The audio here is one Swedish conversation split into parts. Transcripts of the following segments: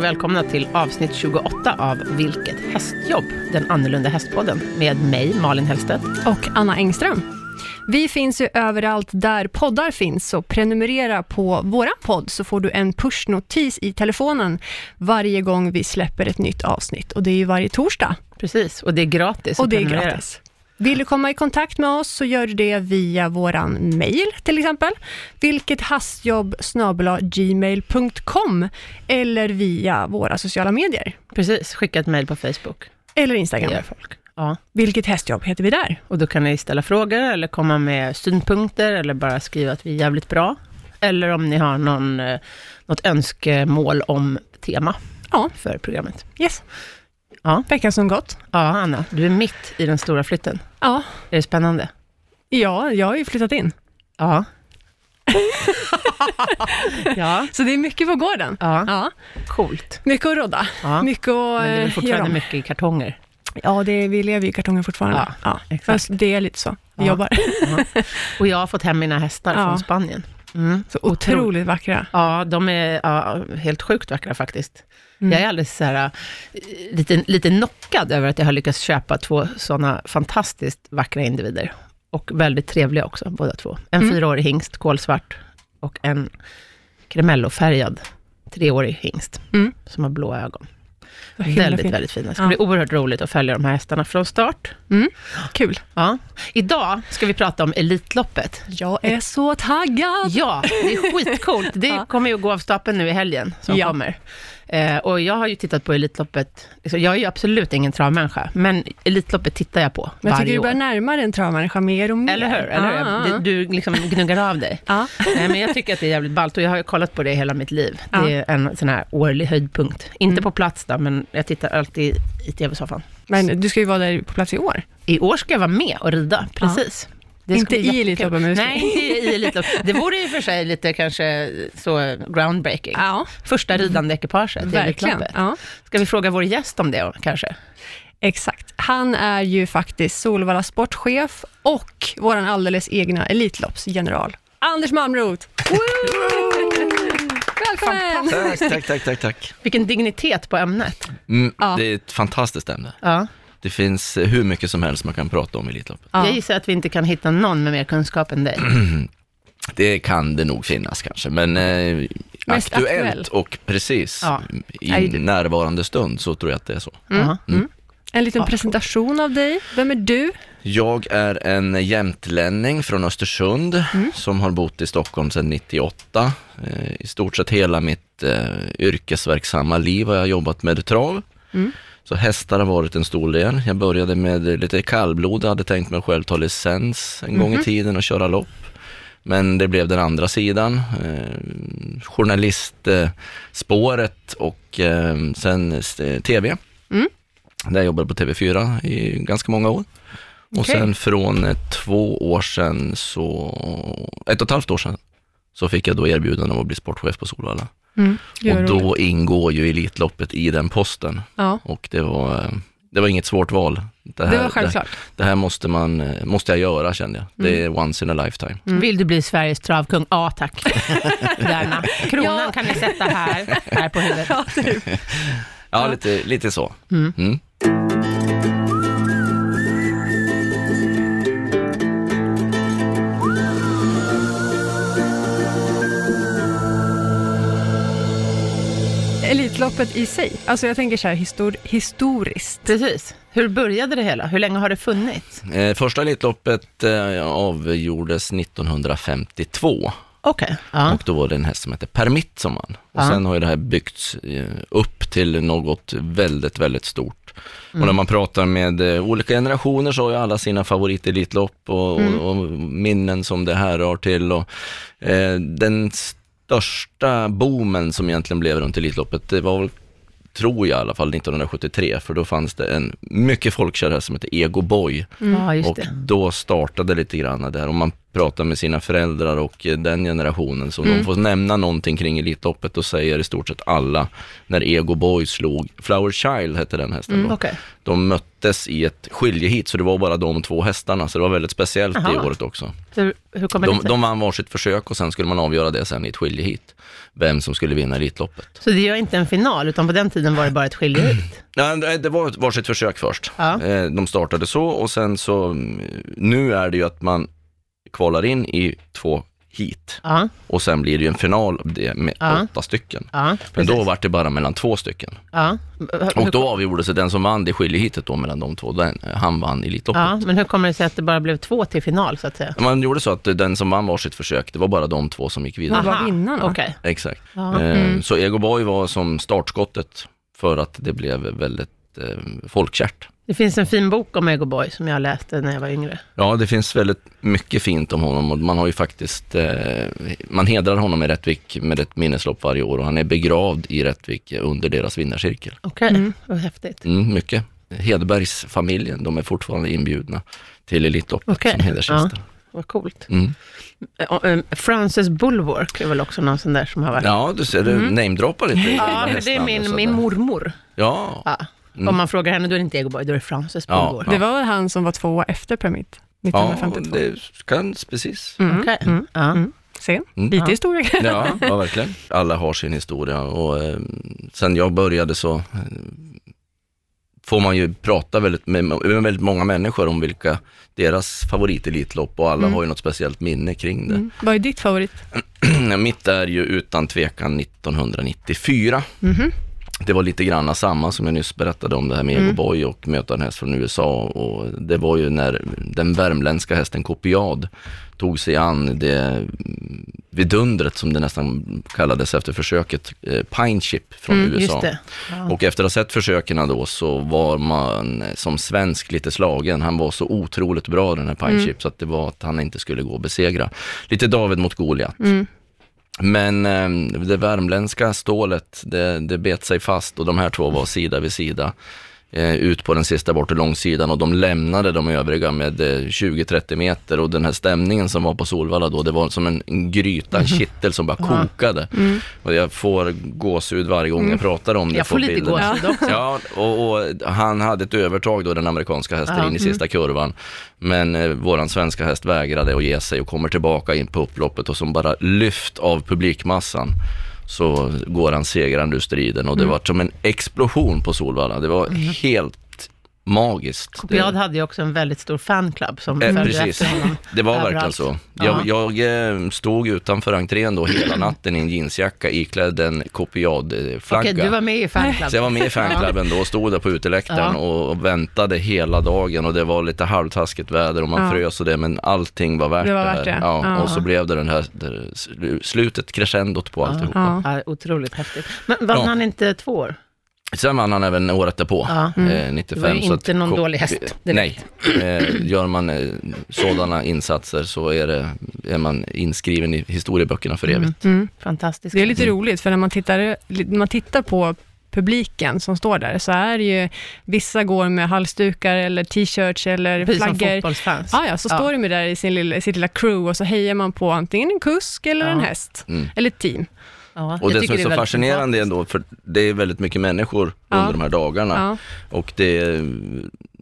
och välkomna till avsnitt 28 av Vilket hästjobb? Den annorlunda hästpodden med mig, Malin Hellstedt. Och Anna Engström. Vi finns ju överallt där poddar finns, så prenumerera på våra podd så får du en pushnotis i telefonen varje gång vi släpper ett nytt avsnitt. Och det är ju varje torsdag. Precis, och det är gratis Och det är gratis. Vill du komma i kontakt med oss så gör du det via våran mail till exempel. Vilket hastjobb gmail.com eller via våra sociala medier. Precis, skicka ett mejl på Facebook. Eller Det Instagram. gör folk. Ja, Vilket hästjobb heter vi där? och då kan ni ställa frågor eller komma med synpunkter eller bara skriva att vi är jävligt bra. Eller om ni har någon, eh, något önskemål om tema Ja, för programmet. yes. Ja. Veckan som gått. Ja, Anna, du är mitt i den stora flytten. Ja, Är det spännande? ja jag har ju flyttat in. Ja. ja, Så det är mycket på gården. ja, Ja, coolt. mycket att rodda. Ja. Mycket att Men det är göra fortfarande om. mycket i kartonger. Ja, det, vi lever i kartonger fortfarande. Ja, Ja, exakt. Fast det är lite så. Vi jobbar. Och jag har fått hem mina hästar från Spanien. Mm. Så otroligt vackra. Ja, de är ja, helt sjukt vackra faktiskt. Mm. Jag är alldeles så här, eh, lite, lite knockad över att jag har lyckats köpa två sådana fantastiskt vackra individer. Och väldigt trevliga också, båda två. En Mm. fyraårig hingst, kolsvart, och en kremellofärgad treårig hingst, Mm. som har blå ögon. Väldigt, fint. väldigt fina. Det ska Ja. bli oerhört roligt att följa de här hästarna från start. Kul. Ja. Idag ska vi prata om Elitloppet. Jag är så taggad. Ja, det är skitcoolt. Det Ja. kommer ju att gå av stapeln nu i helgen som Ja. kommer. Eh, och jag har ju tittat på Elitloppet, liksom, jag är ju absolut ingen travmänniska, men Elitloppet tittar jag på Men jag tycker varje du år. börjar närma dig en travmänniska mer och mer. Eller hur? Eller hur? ja, Du, liksom gnuggar av dig. ja. Nej, men jag tycker att det är jävligt ballt och jag har ju kollat på det hela mitt liv. Ja. Det är en sån här årlig höjdpunkt. Inte Mm. på plats då, men jag tittar alltid i tv-soffan. Men du ska ju vara där på plats i år. I år ska jag vara med och rida, precis. Det Inte i. Elitloppet, men Nej, inte i Elitloppet. Det vore i och för sig lite kanske så groundbreaking. Ja, Första ridande ekipaget i verkligen. Elitloppet. Ja. Ska vi fråga vår gäst om det kanske? Exakt. Han är ju faktiskt Solvalla sportchef och vår alldeles egna Elitloppsgeneral. Anders Malmroth. Välkommen! Tack, tack, tack, tack, tack. Vilken dignitet på ämnet. Mm, Ja. Det är ett fantastiskt ämne. Ja. Det finns eh, hur mycket som helst man kan prata om i Elitloppet. Ja. Jag gissar att vi inte kan hitta någon med mer kunskap än dig. Det kan det nog finnas kanske, men eh, Mest aktuellt aktuell. och precis Ja. i närvarande stund så tror jag att det är så. Ja. Mm. En liten presentation av dig. Vem är du? Jag är en jämtlänning från Östersund som har bott i Stockholm sedan 98. Eh, I stort sett hela mitt eh, yrkesverksamma liv har jag jobbat med trav. Mm. Så hästar har varit en stor del. Jag började med lite kallblod, jag hade tänkt mig själv ta licens en gång i tiden och köra lopp. Men det blev den andra sidan, eh, journalistspåret och eh, sen eh, tv. Mm. Där jag jobbade på TV4 i ganska många år. Och Okej. sen från eh, två år sedan, så, ett och ett halvt år sedan, så fick jag då erbjudande om att bli sportchef på Solvalla. Mm. Och då roligt. ingår ju Elitloppet i den posten. Ja, Och det var, eh, det var inget svårt val. Det här, det var självklart. Det, det här måste, man, eh, måste jag göra kände jag. Det är once in a lifetime. Vill du bli Sveriges travkung? Ja, tack. Gärna. Kronan Ja. kan ni sätta här, här på huvudet. Ja, typ. Ja, lite, lite så. Elitloppet i sig. Alltså jag tänker så här histor- historiskt. Precis. Hur började det hela? Hur länge har det funnits? Eh, första Elitloppet eh, avgjordes 1952. Okej. Ja. Och då var det en häst som hette Permitt som vann. Och Ja. sen har ju det här byggts eh, upp till något väldigt, väldigt stort. Mm. Och när man pratar med eh, olika generationer så har ju alla sina favorit-elitlopp och, Mm. och, och minnen som det här rör till. Och, eh, den största boomen som egentligen blev runt Elitloppet, det var väl tror jag i alla fall 1973, för då fanns det en mycket folkkär häst som hette Ego Boy. ja, just Och då startade lite grann där. Och man pratar med sina föräldrar och eh, den generationen, så Mm. de får nämna någonting kring Elitloppet och säger i stort sett alla när Ego Boy slog, Flower Child hette den hästen då. Okej. De möttes i ett skiljehit, så det var bara de två hästarna, så det var väldigt speciellt det Aha. året också. Hur, hur det De, de vann varsitt försök och sen skulle man avgöra det sen i ett skiljehit, vem som skulle vinna Elitloppet. Så det är inte en final, utan på den tiden var det bara ett skiljehit? Ja, det det var varsitt försök först. Ja. Eh, De startade så och sen så, mm, nu är det ju att man kvalar in i två hit Ja, och sen blir det ju en final med Ja. åtta stycken. ja, Men precis. då var det bara mellan två stycken. Och då avgjordes det den som vann det skiljehitet då mellan de två, den, han vann Elitloppet. Ja, men hur kommer det sig att det bara blev två till final, så att säga? Man gjorde så att den som vann varsitt försök, det var bara de två som gick vidare. Vad var vinnarna? Okej. Exakt. Ja. Eh, Mm. Så Ego Boy var som startskottet för att det blev väldigt eh, folkkärt. Det finns en fin bok om Ego Boy som jag läste när jag var yngre. Ja, det finns väldigt mycket fint om honom och man har ju faktiskt, eh, man hedrar honom i Rättvik med ett minneslopp varje år och han är begravd i Rättvik under deras vinnarcirkel. Okej, Mm. vad häftigt. Mm, mycket. Hedbergsfamiljen, de är fortfarande inbjudna till Elitloppet Okej, som hedersgäster. Vad coolt. Mm. Eh, eh, Frances Bulwark är väl också någon sån där som har varit... Ja, du ser, du namedroppar lite. Ja, det är min, min mormor. Ja, Ja. Mm. Om man frågar henne, då är det inte Ego Boy, då är det Frances Ja, Bulwark. Det var han som var tvåa efter Permit, ja 1952? det kan precis. Mm. Okej. Mm. Ja. Mm. Se, Mm. lite Ja. historia. Ja, ja, verkligen. Alla har sin historia och eh, sen jag började så eh, får man ju prata väldigt med, med väldigt många människor om vilka deras favoritelitlopp och alla Mm. har ju något speciellt minne kring det. Mm. Vad är ditt favorit? Mitt är ju utan tvekan 1994. Mhm. Det var lite granna samma som jag nyss berättade om det här med Mm. Boy och möta en häst från USA och det var ju när den värmländska hästen Kopiad tog sig an det vidundret som det nästan kallades efter försöket, eh, Pine Chip från Mm, USA. Ja. Och efter att ha sett försöken då så var man som svensk lite slagen. Han var så otroligt bra den här Pine Mm. Chip så att det var att han inte skulle gå att besegra. Lite David mot Goliat. Mm. Men eh, det värmländska stålet, det, det bet sig fast och de här två var sida vid sida ut på den sista bortre långsidan och de lämnade de övriga med eh, 20-30 meter och den här stämningen som var på Solvalla då, det var som en, en gryta, en kittel som bara kokade. Mm. Och jag får gåshud varje gång jag pratar om det. Jag får lite gåshud också. Ja, och, och han hade ett övertag då, den amerikanska hästen, Ja. in i sista kurvan. Men eh, våran svenska häst vägrade att ge sig och kommer tillbaka in på upploppet och som bara lyft av publikmassan så går han segrande ur striden och det Mm. var som en explosion på Solvalla. Det var helt magiskt. Kopiad hade ju också en väldigt stor fanclub som Eh, följde precis. efter honom. Det var Överallt. verkligen så. Ja. Jag, jag eh, stod utanför entrén då hela natten i en jeansjacka iklädd en kopiadflagga. Okej, du var med i fanclub. Så jag var med i fanklubben då och stod där på uteläktaren Ja. och väntade hela dagen och det var lite halvtaskigt väder och man Ja. frös och det men allting var värt Det var värt det. Ja, Ja. Och så blev det den här slutet, crescendot på alltihopa. Ja. Ja, otroligt häftigt. Men vann Ja. han inte två år? Sen vann han även året därpå, Ja. eh, Det 95. var ju så inte att någon dålig häst. Nej, eh, gör man eh, sådana insatser så är, det, är man inskriven i historieböckerna för evigt. Mm. Fantastiskt. Det är lite Mm. roligt, för när man tittar, när man tittar på publiken som står där, så är det ju, vissa går med halsdukar eller t-shirts eller Precis som flaggor. fotbollsfans. Ah, ja, så Ja. står de där i sin lilla, sitt lilla crew och så hejar man på antingen en kusk eller Ja. en häst, Mm. eller ett team. Ja, Och det som är så väldigt fascinerande ändå, för det är väldigt mycket människor Ja. under de här dagarna. Ja. Och det är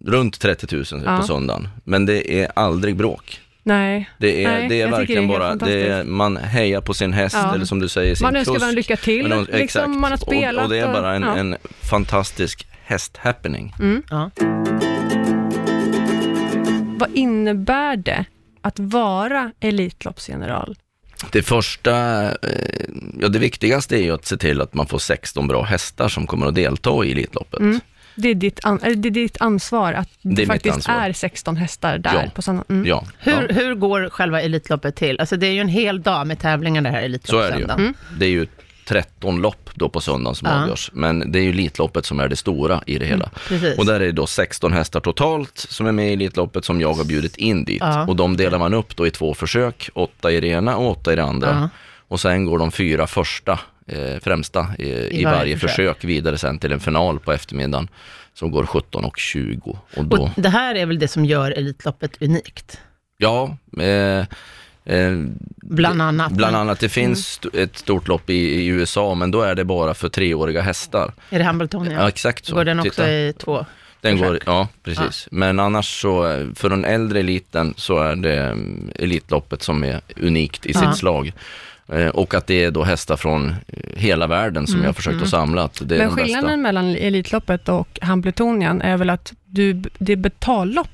runt 30 000 Ja. på söndagen. Men det är aldrig bråk. Nej, Det är, Nej, det är verkligen det är bara, det är, man hejar på sin häst Ja. eller som du säger sin man önskar varandra lycka till, de- liksom, exakt. man har spelat. och, och det är bara en, ja. en fantastisk häst-happening. Mm. Ja. Vad innebär det att vara Elitloppsgeneral? Det första, eh, ja det viktigaste är ju att se till att man får 16 bra hästar som kommer att delta i Elitloppet. Mm. Det är ditt, an, eller det är ditt ansvar att Det det faktiskt är 16 hästar där Ja. på söndag. Mm. Ja, Hur, ja, hur går själva Elitloppet till? Alltså det är ju en hel dag med tävlingar det här så är det ju. Mm. Det är ju 13 lopp då på söndagen som Ja. avgörs. Men det är ju Elitloppet som är det stora i det hela. Precis. Och där är det då 16 hästar totalt som är med i Elitloppet som jag har bjudit in dit. Ja. Och de delar man upp då i två försök, åtta i det ena och åtta i det andra. Ja. Och sen går de fyra första eh, främsta eh, i, varje varje försök. försök. vidare sen till en final på eftermiddagen som går 17 och 20. Och då, Och det här är väl det som gör Elitloppet unikt? Ja, eh, Bland annat. bland annat. Det finns st- ett stort lopp i, i USA, men då är det bara för treåriga hästar. Är det Hambleton? Ja, exakt så. Går den också Titta. i två? Den går, ja, precis. Men annars så, eh, för den äldre eliten så är det mm, Elitloppet som är unikt i Ja. sitt slag. Eh, Och att det är då hästar från eh, hela världen som Mm, jag har försökt att samla. Att det är Men skillnaden mellan Elitloppet och Hambletonian är väl att du, det är betallopp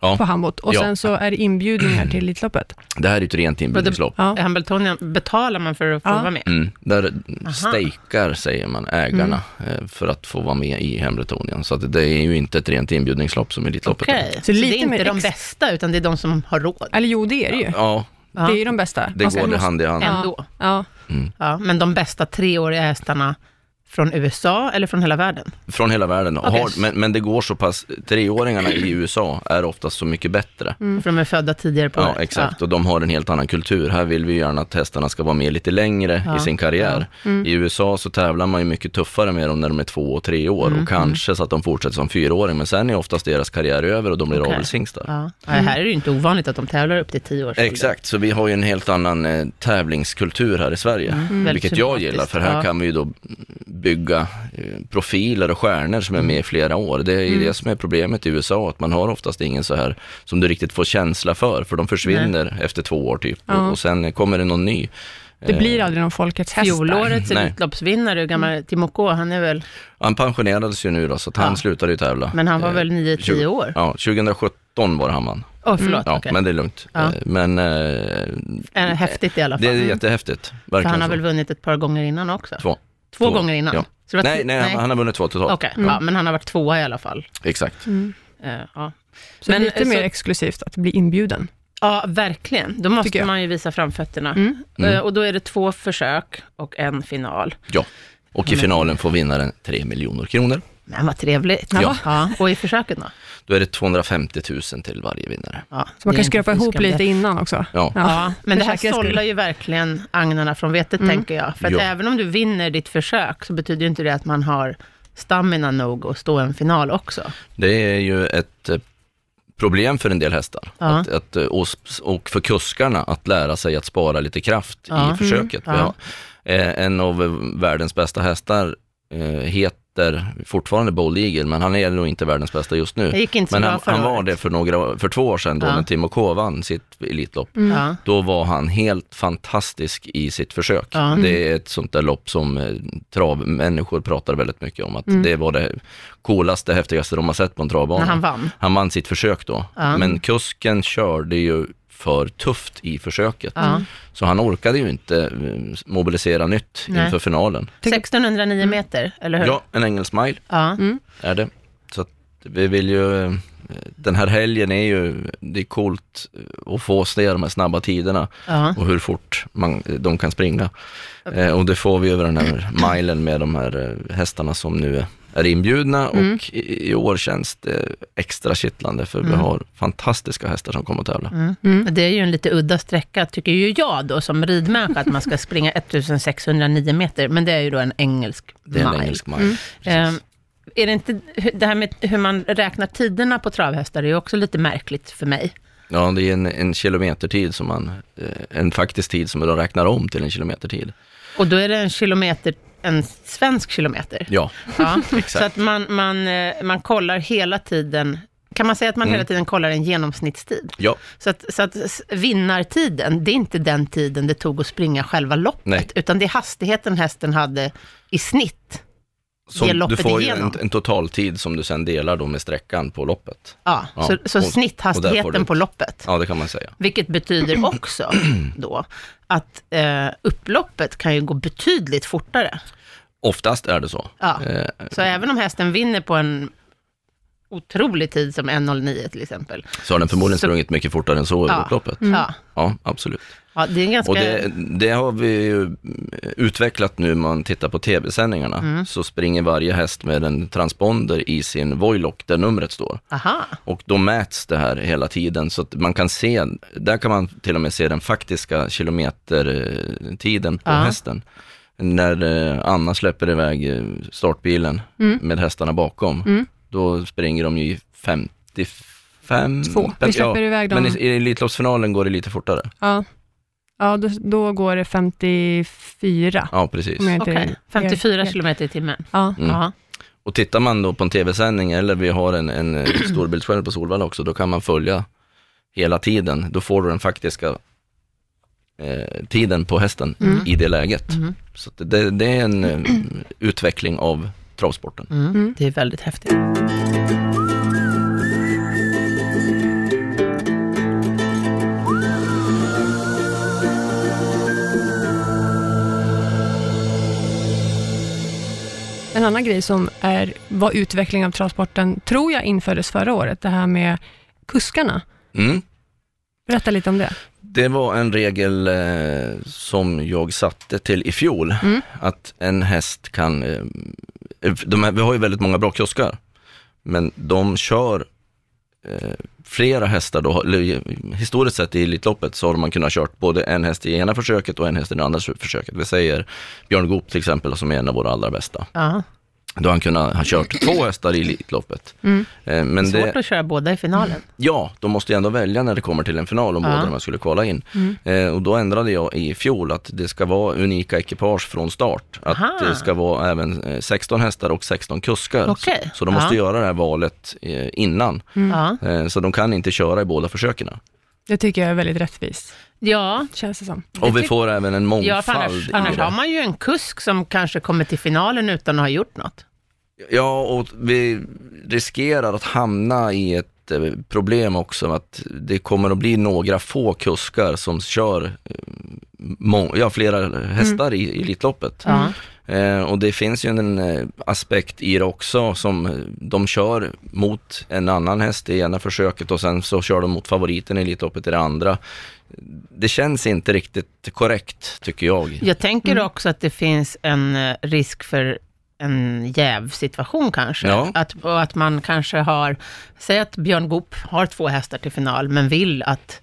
Ja. på Hambot och Ja. sen så är det inbjudningar till Elitloppet. Det här är ju ett rent inbjudningslopp. Ja. I Hambleton betalar man för att få Ja. vara med? Mm, där Aha. stejkar, säger man, ägarna Mm. eh, för att få vara med i Hambletonien. Så att det är ju inte ett rent inbjudningslopp som Elitloppet Okej, är. så, Så det lite är inte de bästa, utan det är de som har råd Eller jo, det är det ju. Ja, Ja. Det är ju de bästa. det går det hand i hand. Ja. ändå. Ja. Ja, men de bästa treåriga hästarna från USA eller från hela världen? Från hela världen. Okej. Har, men, men det går så pass, treåringarna i USA är oftast så mycket bättre. Mm. För de är födda tidigare på Ja, året. exakt. Och de har en helt annan kultur. Här vill vi gärna att hästarna ska vara med lite längre Ja. i sin karriär. Mm. I USA så tävlar man ju mycket tuffare med dem när de är två och tre år Mm, och kanske så att de fortsätter som fyraåring. Men sen är oftast deras karriär över och de blir Okej. avelshingstar. Ja. Ja, här är det ju inte ovanligt att de tävlar upp till tio ålder. Exakt, så vi har ju en helt annan eh, tävlingskultur här i Sverige. Mm. Väldigt Vilket jag gillar, för här Ja. kan vi ju då bygga eh, profiler och stjärnor som är med i flera år. Det är Mm. det som är problemet i USA, att man har oftast ingen så här som du riktigt får känsla för, för de försvinner efter två år typ. Ja. Och, och sen kommer det någon ny. Det Eh, blir aldrig någon folkets häst där. Fjolårets Nej. Elitloppsvinnare, hur gammal Timo K, han är väl, Han pensionerades ju nu då, så att han Ja. slutade ju tävla. men han var Eh, väl 9-10 tjugo- år? Ja, 2017 var det han vann. Åh, förlåt, Ja, okej. men det är lugnt. Ja. Men eh, Är häftigt i alla det fall. är jättehäftigt. För Verkligen han har så. väl vunnit ett par gånger innan också? Två. Två Två, gånger innan? ja. Så det var Nej, ti- nej, Han, har vunnit två totalt. Okej, ja, men han har varit tvåa i alla fall. Exakt. Mm. Eh, ja. Så Men, lite eh, mer så- exklusivt att bli inbjuden. ja, verkligen. Då måste man ju visa framfötterna. Mm. Mm. Eh, och då är det två försök och en final. Ja. Och i finalen får vinnaren 3 miljoner kronor. Men vad trevligt. Ja. ja. Och i försöken då? Då är det 250 000 till varje vinnare. Ja, Så man kan skrapa ihop lite innan också. Ja. Ja, men det här sållar ju verkligen agnarna från vetet, Mm. tänker jag. För att Ja. även om du vinner ditt försök, så betyder inte det att man har stamina nog att stå en final också. Det är ju ett eh, problem för en del hästar. Ja. Att, att, eh, och, för kuskarna att lära sig att spara lite kraft Ja. i försöket. Mm. Har, eh, en av världens bästa hästar eh, heter fortfarande Bold Eagle, men han är nog inte världens bästa just nu. Det gick inte så Men bra han, han var det för, några, för två år sedan då Ja. när Timo K vann sitt Elitlopp. Mm. Ja. Då var han helt fantastisk i sitt försök. Ja. Det är ett sånt där lopp som eh, travmänniskor pratar väldigt mycket om. Att Mm. Det var det coolaste, häftigaste de har sett på en travbana. När han vann. Han vann sitt försök då. Men kusken körde ju för tufft i försöket. Ja. Så han orkade ju inte eh, mobilisera nytt Nej. inför finalen. 1609 meter, eller hur? Ja, en engelsk mile. Mm. är det. Så att vi vill ju, eh, den här helgen är ju, det är coolt eh, att få se de här snabba tiderna ja. och hur fort man, de kan springa. Eh, och det får vi över den här milen med de här hästarna som nu är- är inbjudna Mm. och i, i år känns det extra kittlande för vi Mm. har fantastiska hästar som kommer att tävla. Mm. Mm. Det är ju en lite udda sträcka, tycker ju jag då, som ridmänniska, att man ska springa 1609 meter, men det är ju då en engelsk Det är en mile. engelsk mile. Mm. Ehm, är det inte, det här med hur man räknar tiderna på travhästar är ju också lite märkligt för mig. Ja, det är en, en kilometertid som man, eh, en faktisk tid som de räknar om till en kilometertid. Och då är det en kilometer, en svensk kilometer. Ja, Ja. Exakt. Så att man, man, eh, man kollar hela tiden, kan man säga att man Mm. hela tiden kollar en genomsnittstid? ja, Så att, så att vinnartiden, det är inte den tiden det tog att springa själva loppet, Nej. utan det är hastigheten hästen hade i snitt. Som, Det du får igenom. en, en totaltid som du sen delar då med sträckan på loppet. Ja, Ja, så, så och- och snitthastigheten du- på loppet. Ja, det kan man säga. Vilket betyder också då att eh, upploppet kan ju gå betydligt fortare. Oftast är det så. Ja. Eh, Så även om hästen vinner på en otrolig tid som 1.09 till exempel. så har den förmodligen Så- sprungit mycket fortare än så över Ja. upploppet. Ja, Ja, absolut. ja, det är en ganska... Och det, det har vi ju utvecklat nu, man tittar på tv-sändningarna, Mm. så springer varje häst med en transponder i sin Voilock där numret står. Aha, Och då mäts det här hela tiden, så att man kan se, där kan man till och med se den faktiska kilometertiden på Ja. hästen. När eh, Anna släpper iväg eh, startbilen Mm. med hästarna bakom, Mm. Då springer de ju i 50 Fem? Två. Vi släpper iväg dem. Men i, i Elitloppsfinalen går det lite fortare. Ja, ja då, då går det 54. Ja, precis. Jag Okej, 54 helt- kilometer i timmen. Ja. Mm. Ja. Och tittar man då på en tv-sändning eller vi har en, en eh, storbildsskärm på Solvalla också, då kan man följa hela tiden. Då får du den faktiska eh, tiden på hästen Mm. i det läget. Mm. Så det, det är en eh, utveckling av travsporten. Mm. Mm. Det är väldigt häftigt. En annan grej som är, var utveckling av travsporten, tror jag infördes förra året, det här med kuskarna. Mm. Berätta lite om det. Det var en regel eh, som jag satte till i fjol, Mm. att en häst kan, eh, de här, vi har ju väldigt många bra kioskar, men de kör eh, flera hästar då, eller, historiskt sett i Elitloppet så har man kunnat kört både en häst i ena försöket och en häst i det andra försöket. Vi säger Björn Goop till exempel som är en av våra allra bästa. Ja. Då har han kunnat ha kört två hästar i Elitloppet. Mm. Eh, men Svårt det, att köra båda i finalen. Ja, de måste ju ändå välja när det kommer till en final om Ja. båda de här skulle kvala in. Mm. Eh, och då ändrade jag i fjol att det ska vara unika ekipage från start. Att Aha. det ska vara även eh, 16 hästar och 16 kuskar. Okej. Så, så de måste Ja. göra det här valet eh, innan. Mm. Ja. Eh, så de kan inte köra i båda försöken. Det tycker jag är väldigt rättvist, Ja, känns det som. Och vi får även en mångfald ja för annars, annars har man ju en kusk som kanske kommer till finalen utan att ha gjort något. Ja, och vi riskerar att hamna i ett eh, problem också, att det kommer att bli några få kuskar som kör eh, ja, flera hästar i, i Elitloppet. Ja. Eh, och det finns ju en eh, aspekt i det också som de kör mot en annan häst i ena försöket och sen så kör de mot favoriten i Elitloppet i det andra. Det känns inte riktigt korrekt tycker jag. Jag tänker Mm. också att det finns en eh, risk för en jävsituation kanske. Ja. Att, och att man kanske har, säg att Björn Goop har två hästar till final, men vill att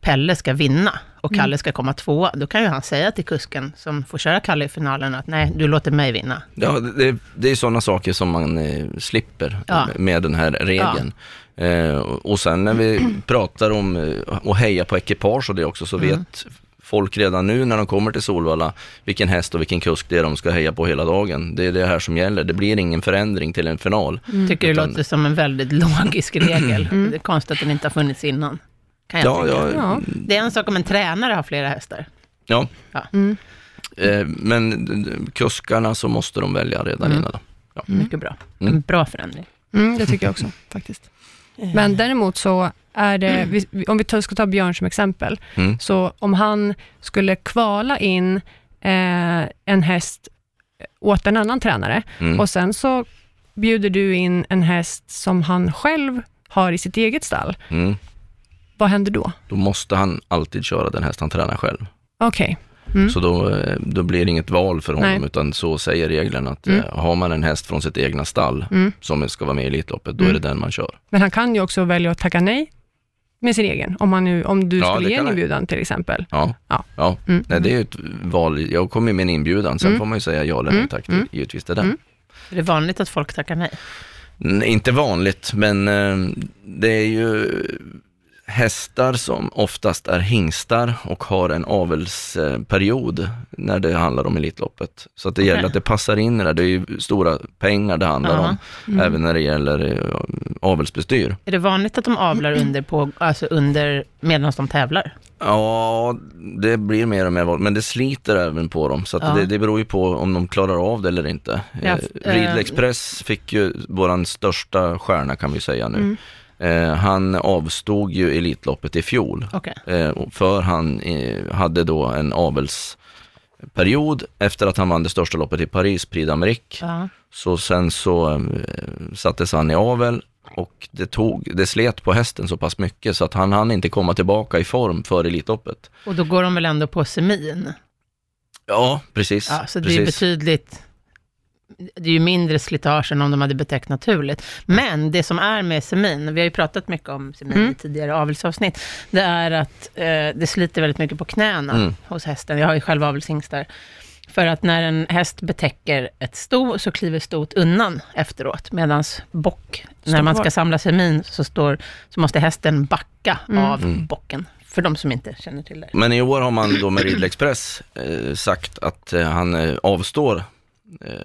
Pelle ska vinna och Kalle ska komma tvåa. Då kan ju han säga till kusken som får köra Kalle i finalen att nej, du låter mig vinna. Ja, det, det är sådana saker som man eh, slipper Ja. med den här regeln. Eh, och och sen när vi pratar om eh, att heja på ekipage och det också, så Mm. vet folk redan nu när de kommer till Solvalla vilken häst och vilken kusk det är de ska heja på hela dagen. Det är det här som gäller. Det blir ingen förändring till en final. Tycker det Utan- låter som en väldigt logisk regel. Det är konstigt att den inte har funnits innan. Kan jag Ja, ja, Ja. Det är en sak om en tränare har flera hästar. ja. Mm. Eh, men kuskarna så måste de välja redan Mm. innan. Då. Mycket bra. Mm. En bra förändring. Mm, det tycker jag också, faktiskt. Men däremot så är det, om vi ska ta Björn som exempel, Mm. så om han skulle kvala in eh, en häst åt en annan tränare Mm. och sen så bjuder du in en häst som han själv har i sitt eget stall, Mm. Vad händer då? Då måste han alltid köra den häst han tränar själv. Okej. Mm. Så då, eh, då blir det inget val för honom, Nej. utan så säger reglerna att Mm. eh, har man en häst från sitt egna stall Mm. som ska vara med i Elitloppet, då Mm. är det den man kör. Men han kan ju också välja att tacka nej med sin egen, om, han nu, om du Ja, skulle ge en inbjudan till exempel. Ja, Ja. ja. Mm. Nej, det är ju ett val. Jag kommer med en inbjudan, sen Mm. får man ju säga ja eller nej tack, Mm. givetvis till den. Mm. Är det vanligt att folk tackar nej? N- Inte vanligt, men eh, det är ju hästar som oftast är hingstar och har en avelsperiod när det handlar om Elitloppet. Så att det Okej. gäller att det passar in i det. Det är ju stora pengar det handlar Ja. om, Mm. även när det gäller eh, avelsbestyr. Är det vanligt att de avlar under, på, alltså under medan de tävlar? Ja, det blir mer och mer våld, men det sliter även på dem. Så Ja. det, det beror ju på om de klarar av det eller inte. Ja, Eh, f- eh, Riedel Express fick ju våran största stjärna kan vi säga nu. Mm. Eh, han avstod ju Elitloppet i fjol, Okej. eh, för han eh, hade då en avelsperiod efter att han vann det största loppet i Paris, Prix d'Amérique. Ja. Så sen så eh, sattes han i avel och det, tog, det slet på hästen så pass mycket så att han hann inte komma tillbaka i form för Elitloppet. Och då går de väl ändå på semin? Ja, precis. Ja, så det är precis. betydligt, det är ju mindre slitage än om de hade betett naturligt. Men det som är med semin, vi har ju pratat mycket om semin Mm. i tidigare avelsavsnitt, det är att eh, det sliter väldigt mycket på knäna Mm. hos hästen. Jag har ju själv avelshingstar. För att när en häst betäcker ett sto så kliver stot undan efteråt, medan bock, när man ska samla semin så, står, så måste hästen backa Mm. av bocken. För de som inte känner till det. Men i år har man då med Ridley Express eh, sagt att eh, han eh, avstår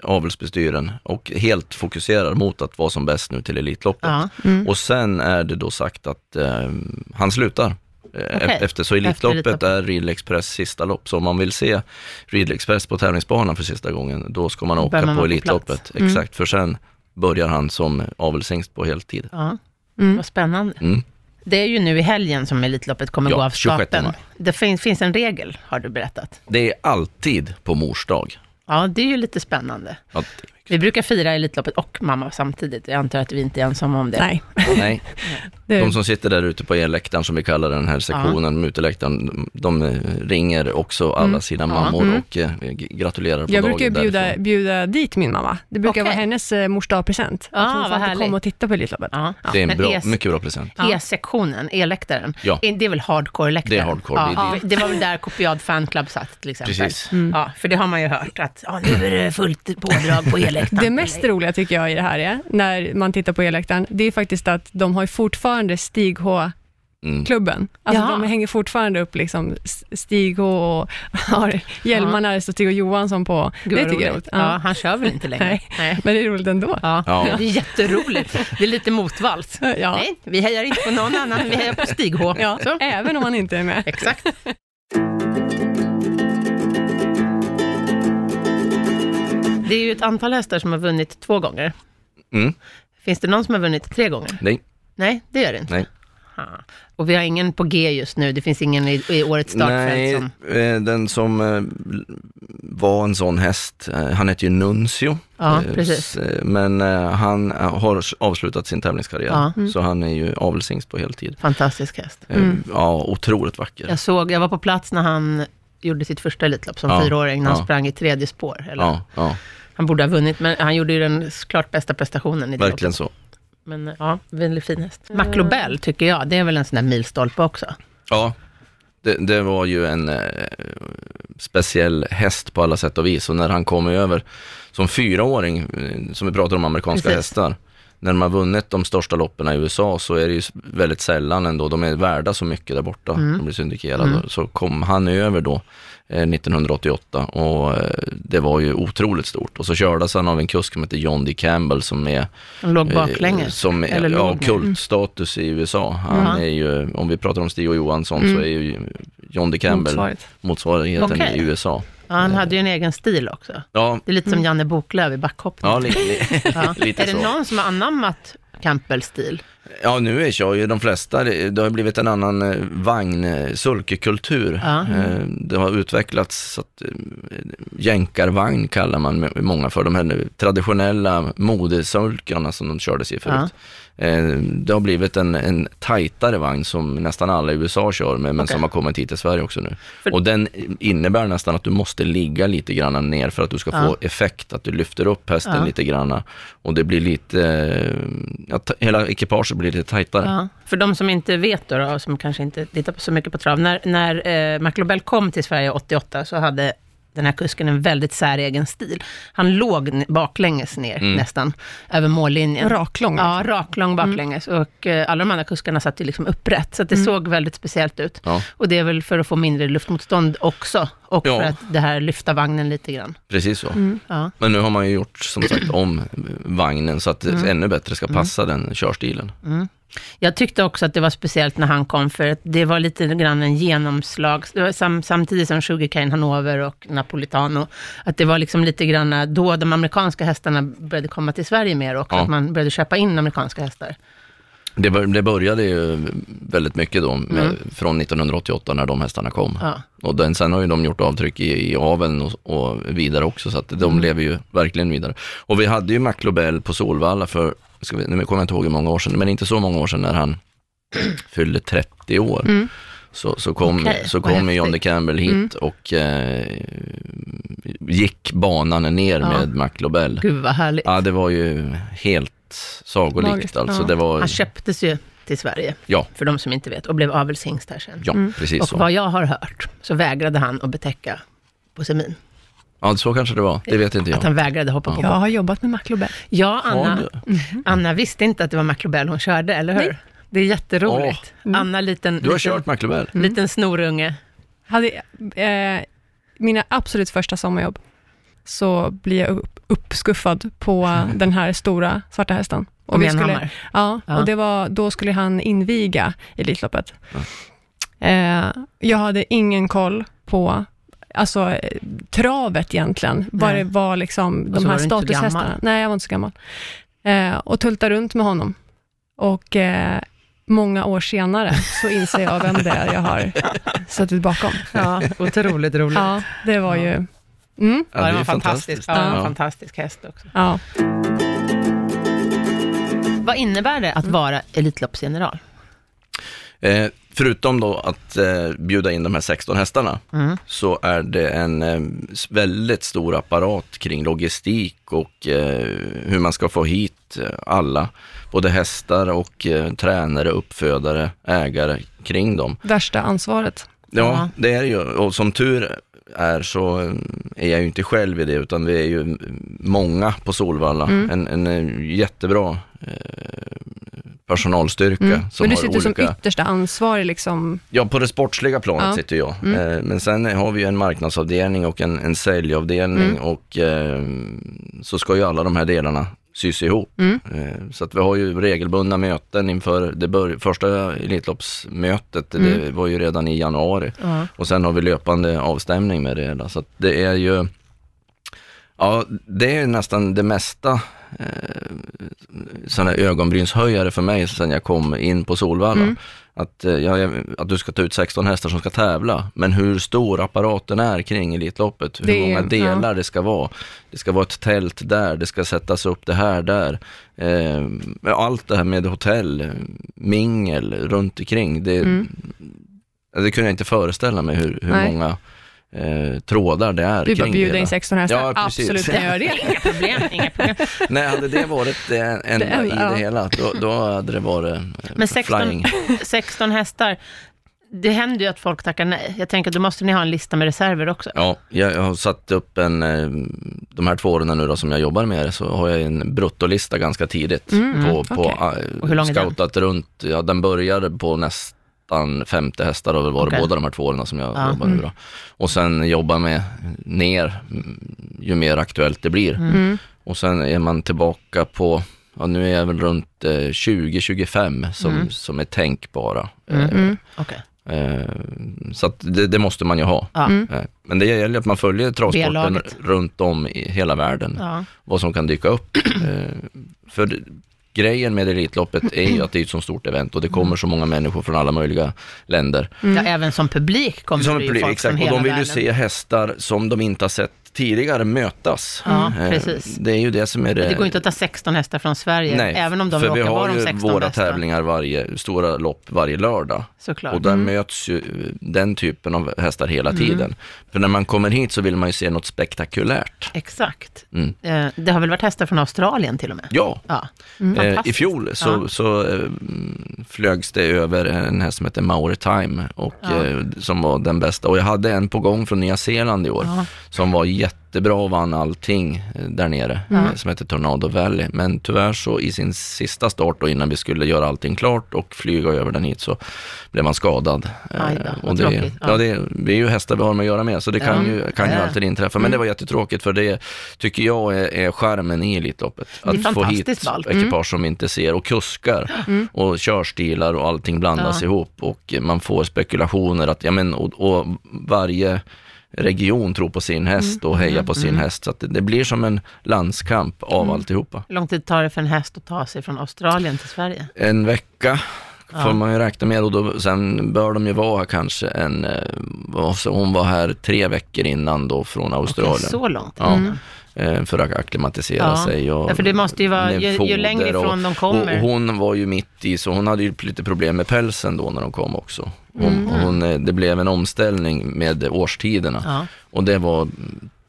avelsbestyren och helt fokuserar mot att vara som bäst nu till Elitloppet. Ja. Och sen är det då sagt att eh, han slutar. Eh, Okej. Efter, så Elitloppet Elitloppet. är Ridley Express sista lopp. Så om man vill se Ridley Express på tävlingsbanan för sista gången, då ska man åka man på Elitloppet. Exakt, för sen börjar han som avelshingst på heltid. Ja, Mm. vad spännande. Mm. Det är ju nu i helgen som Elitloppet kommer Ja, gå av 26 stapeln. Det finns, finns en regel, har du berättat. Det är alltid på mors dag. Ja, det är ju lite spännande. Att, vi brukar fira Elitloppet och mamma samtidigt. Jag antar att vi inte är ensamma om det. Nej. nej, de som sitter där ute på elläktaren som vi kallar den här sektionen, uteläktaren, de eh, ringer också alla sina Ja. mammor Mm. och eh, gratulerar på jag dagen brukar ju bjuda, därifrån. bjuda dit min mamma. Det brukar Okej. vara hennes eh, mors dagpresent. Ah, att hon vad får alltid komma och titta på Elitloppet. Ja. Det är en bra, es- mycket bra present. Ja. E-sektionen, e-läktaren, Ja. det är väl hardcore-läktaren? Det är hardcore, Ja, det är det, det var väl där Kopiad fanclub satt till exempel. Precis. Ja, för det har man ju hört att ja, nu är det fullt pådrag på e-läktaren. Det mest roliga tycker jag i det här är, när man tittar på elläktaren, det är faktiskt att de har fortfarande Stig H-klubben. Mm. Alltså Jaha. de hänger fortfarande upp liksom Stig H och har hjälmarna, det står Stig och Johansson på. Gud, det tycker jag är roligt. roligt. Ja. Ja. han kör väl inte längre? Nej. Nej. Men det är roligt ändå. Ja. Ja. det är jätteroligt. Det är lite motvalls. Ja. Nej, vi hejar inte på någon annan, vi hejar på Stig H. Ja, Så. även om man inte är med. Exakt. Det är ju ett antal hästar som har vunnit två gånger. Mm. Finns det någon som har vunnit tre gånger? Nej, Nej, det gör det inte. nej. Och vi har ingen på G just nu, det finns ingen i, i årets startfält Nej, som... eh, den som eh, var en sån häst, eh, han heter ju Nuncio. Ja, Eh, precis. Men han har avslutat sin tävlingskarriär, Ja. så han är ju avelshingst på heltid. Fantastisk häst. Eh, Ja, otroligt vacker. Jag såg, jag var på plats när han gjorde sitt första Elitlopp som Ja, fyraåring, när han ja. sprang i tredje spår. Eller? Ja, ja, Han borde ha vunnit, men han gjorde ju den klart bästa prestationen i det verkligen loppet. så. Men ja, väldigt fin häst. Maclobel tycker jag, det är väl en sån där milstolpe också. Ja, det, det var ju en eh, speciell häst på alla sätt och vis. Och när han kom över som fyraåring, eh, som vi pratar om amerikanska Precis. hästar, när har vunnit de största loppen i USA så är det ju väldigt sällan ändå, de är värda så mycket där borta, de blir syndikerade. Så kom han över då 1988 och eh, det var ju otroligt stort. Och så kördes han av en kusk som heter John D. Campbell som är Han låg Eh, baklänges. Som är, Eller ja, kultstatus i USA. Han Ja. är ju, om vi pratar om Stig och Johansson så är ju John D. Campbell Motsvarigt. motsvarigheten Okej. i USA. Ja, han hade ju en egen stil också. Ja, Det är lite som Janne Boklöv i backhoppning. ja, li, li, Ja. lite är det någon som har anammat Campbells stil? Ja, nu är kör ju de flesta, det har blivit en annan eh, vagn, eh. Ja. Eh, Det har utvecklats så att jänkarvagn kallar man många för, de här traditionella modesulkarna som de kördes i förut. Eh, Det har blivit en, en tajtare vagn som nästan alla i USA kör med, men Okej. som har kommit hit till Sverige också nu. För- Och den innebär nästan att du måste ligga lite grann ner för att du ska Ja. få effekt, att du lyfter upp hästen Ja. lite grann. Och det blir lite, eh, ja, hela ekipaget blir lite tajtare. Ja. För de som inte vet då, då som kanske inte tittar så mycket på trav. När, när eh, McLobel kom till Sverige 88 så hade den här kusken en väldigt säregen stil. Han låg baklänges ner Mm. nästan, över mållinjen. Raklång. Ja, raklång Mm. baklänges. Och eh, alla de andra kuskarna satt ju liksom upprätt, så att det Mm. såg väldigt speciellt ut. Ja, Och det är väl för att få mindre luftmotstånd också, och Ja. för att det här lyfta vagnen lite grann. precis så. Mm. Ja. Men nu har man ju gjort som sagt om vagnen så att det Mm. ännu bättre ska passa den körstilen. Jag tyckte också att det var speciellt när han kom, för det var lite grann en genomslag, sam, samtidigt som Sugarcane Hanover och Napolitano, att det var liksom lite grann då de amerikanska hästarna började komma till Sverige mer också, Ja. att man började köpa in amerikanska hästar. Det, det började ju väldigt mycket då, med, Mm. från 1988 när de hästarna kom. Ja. Och den, sen har ju de gjort avtryck i, i aveln och, och vidare också, så att de Mm. lever ju verkligen vidare. Och vi hade ju McLobel på Solvalla för, ska vi, nu kommer jag inte ihåg hur många år sedan, men inte så många år sedan när han fyllde 30 år. Mm. Så, så kom, Okej, så kom John D. häftigt. Campbell hit Mm. och eh, gick banan ner Ja. med McLobel. Gud vad härligt. Ja, det var ju helt sagolikt Magiskt, alltså. ja. Det var, Han köptes ju till Sverige, ja, för de som inte vet, och blev avelshingst här sen. ja Mm. precis Och så. vad jag har hört, så vägrade han att betäcka på semin. Ja, så kanske det var. Det vet inte Att jag. han vägrade hoppa på Jag har jobbat med McLobel. Ja, Anna, du? Anna visste inte att det var McLobel hon körde, eller hur? Nej. Det är jätteroligt. Anna, liten, Du har liten, kört McLobel? liten snorunge. Hade, eh, mina absolut första sommarjobb, så blir jag upp, uppskuffad på den här stora svarta hästen. På vi skulle, ja, Ja. och det var, då skulle han inviga Elitloppet. Eh, jag hade ingen koll på alltså, travet egentligen, vad det var liksom, Och de så här statushästarna. Nej, jag var inte så gammal. Eh, och tulta runt med honom. Och eh, många år senare så inser jag vem det är jag har suttit bakom. Ja, otroligt roligt. Ja, det var ju... Mm, Ja, det är var fantastiskt. Ja, det var en Ja. fantastisk häst också. ja. Vad innebär det att vara Elitloppsgeneral? Eh, förutom då att eh, bjuda in de här 16 hästarna, Mm. så är det en eh, väldigt stor apparat kring logistik och eh, hur man ska få hit eh, alla, både hästar och eh, tränare, uppfödare, ägare kring dem. Värsta ansvaret. Ja, Ja. det är det ju. Och som tur är så är jag ju inte själv i det, utan vi är ju många på Solvalla. Mm. En, en eh, jättebra eh, personalstyrka. Mm. Men du har sitter olika... som yttersta ansvarig liksom. Ja, på det sportsliga planet Ja. sitter jag. Mm. Eh, men sen har vi ju en marknadsavdelning och en, en säljavdelning Mm. och eh, så ska ju alla de här delarna sys ihop. Mm. Eh, så att vi har ju regelbundna möten inför det första Elitloppsmötet, det Mm. var ju redan i januari. Ja. Och sen har vi löpande avstämning med det hela. Så att det är ju, ja det är nästan det mesta eh, sådana ögonbrynshöjare för mig sen jag kom in på Solvalla. Att, eh, ja, att du ska ta ut 16 hästar som ska tävla, men hur stor apparaten är kring Elitloppet, hur Det många delar det ska vara. Det ska vara ett tält där, det ska sättas upp det här där. Eh, allt det här med hotell, mingel runt omkring. Det, Mm. det kunde jag inte föreställa mig hur, hur Nej. många eh, trådar det är Du bara bjuder in hela. 16 hästar. Ja. Absolut, jag göra det. Inga problem, inga problem. Nej, hade det varit det enda Det- i ja. det hela, då, då hade det varit eh, Men 16, flying. 16 hästar, det händer ju att folk tackar nej. Jag tänker att då måste ni ha en lista med reserver också. Ja, jag, har satt upp en, eh, de här två åren nu då som jag jobbar med det, så har jag en bruttolista ganska tidigt Mm, på, på okej. eh, Och hur lång är den? runt, ja den började på nästan 50 hästar har väl varit Okej. båda de här två åren som jag Ja. jobbar nu då. Och sen jobba med ner mm, ju mer aktuellt det blir. Mm. Och sen är man tillbaka på, ja nu är jag väl runt eh, 20-25 som, Mm. som är tänkbara. Mm. Eh, Mm. Okej. Eh, så det, det måste man ju ha. Ja. Mm. Eh, Men det gäller att man följer travsporten runt om i hela världen, vad som kan dyka upp. Eh, För grejen med Elitloppet är ju att det är ett så stort event och det kommer så många människor från alla möjliga länder. ja, även som publik kommer Som det ju blir- folk exakt, från och hela de vill ju världen. se hästar som de inte har sett tidigare mötas. Ja, Eh, precis. Det är ju det som är det. Det går inte att ta 16 hästar från Sverige, Nej, även om de för vi råkar har vara de ju 16 våra bästa. tävlingar varje, stora lopp varje lördag. Såklart. Och där Mm. möts ju den typen av hästar hela Mm. tiden. För när man kommer hit så vill man ju se något spektakulärt. Exakt. Mm. Eh, Det har väl varit hästar från Australien till och med? Ja, Ja. Mm. eh, i fjol så, Ja. så flögs det över en häst som heter Mauritime och som var den bästa. Och jag hade en på gång från Nya Zeeland i år som var jättebra och vann allting eh, där nere, Ja. eh, som heter Tornado Valley. Men tyvärr så i sin sista start då innan vi skulle göra allting klart och flyga över den hit så blev man skadad. Aj då, Eh, vad och det, tråkigt. Ja. ja, det, är ju hästar vi har med att göra med, så det kan Ja. ju, kan ju Ja. alltid inträffa. Men Mm. det var jättetråkigt för det tycker jag är, är skärmen i Elitloppet. Att få hit ballt. ekipage som inte ser och kuskar Mm. och körstilar och allting blandas ihop och man får spekulationer att, ja men och, och varje region tror på sin häst och hejar på sin Mm. häst. Så att det, det blir som en landskamp av Mm. alltihopa. Hur lång tid tar det för en häst att ta sig från Australien till Sverige? En vecka Ja. får man ju räkna med och då, sen bör de ju vara kanske en, eh, vad så hon var här tre veckor innan då från Australien. Okej, så långt Ja. Eh, för att acklimatisera Ja. sig. Och Ja, för det måste ju vara, ju, ju längre ifrån de kommer. hon var ju mitt i, så hon hade ju lite problem med pälsen då när de kom också. Hon, Mm. hon, eh, det blev en omställning med årstiderna ja. och det var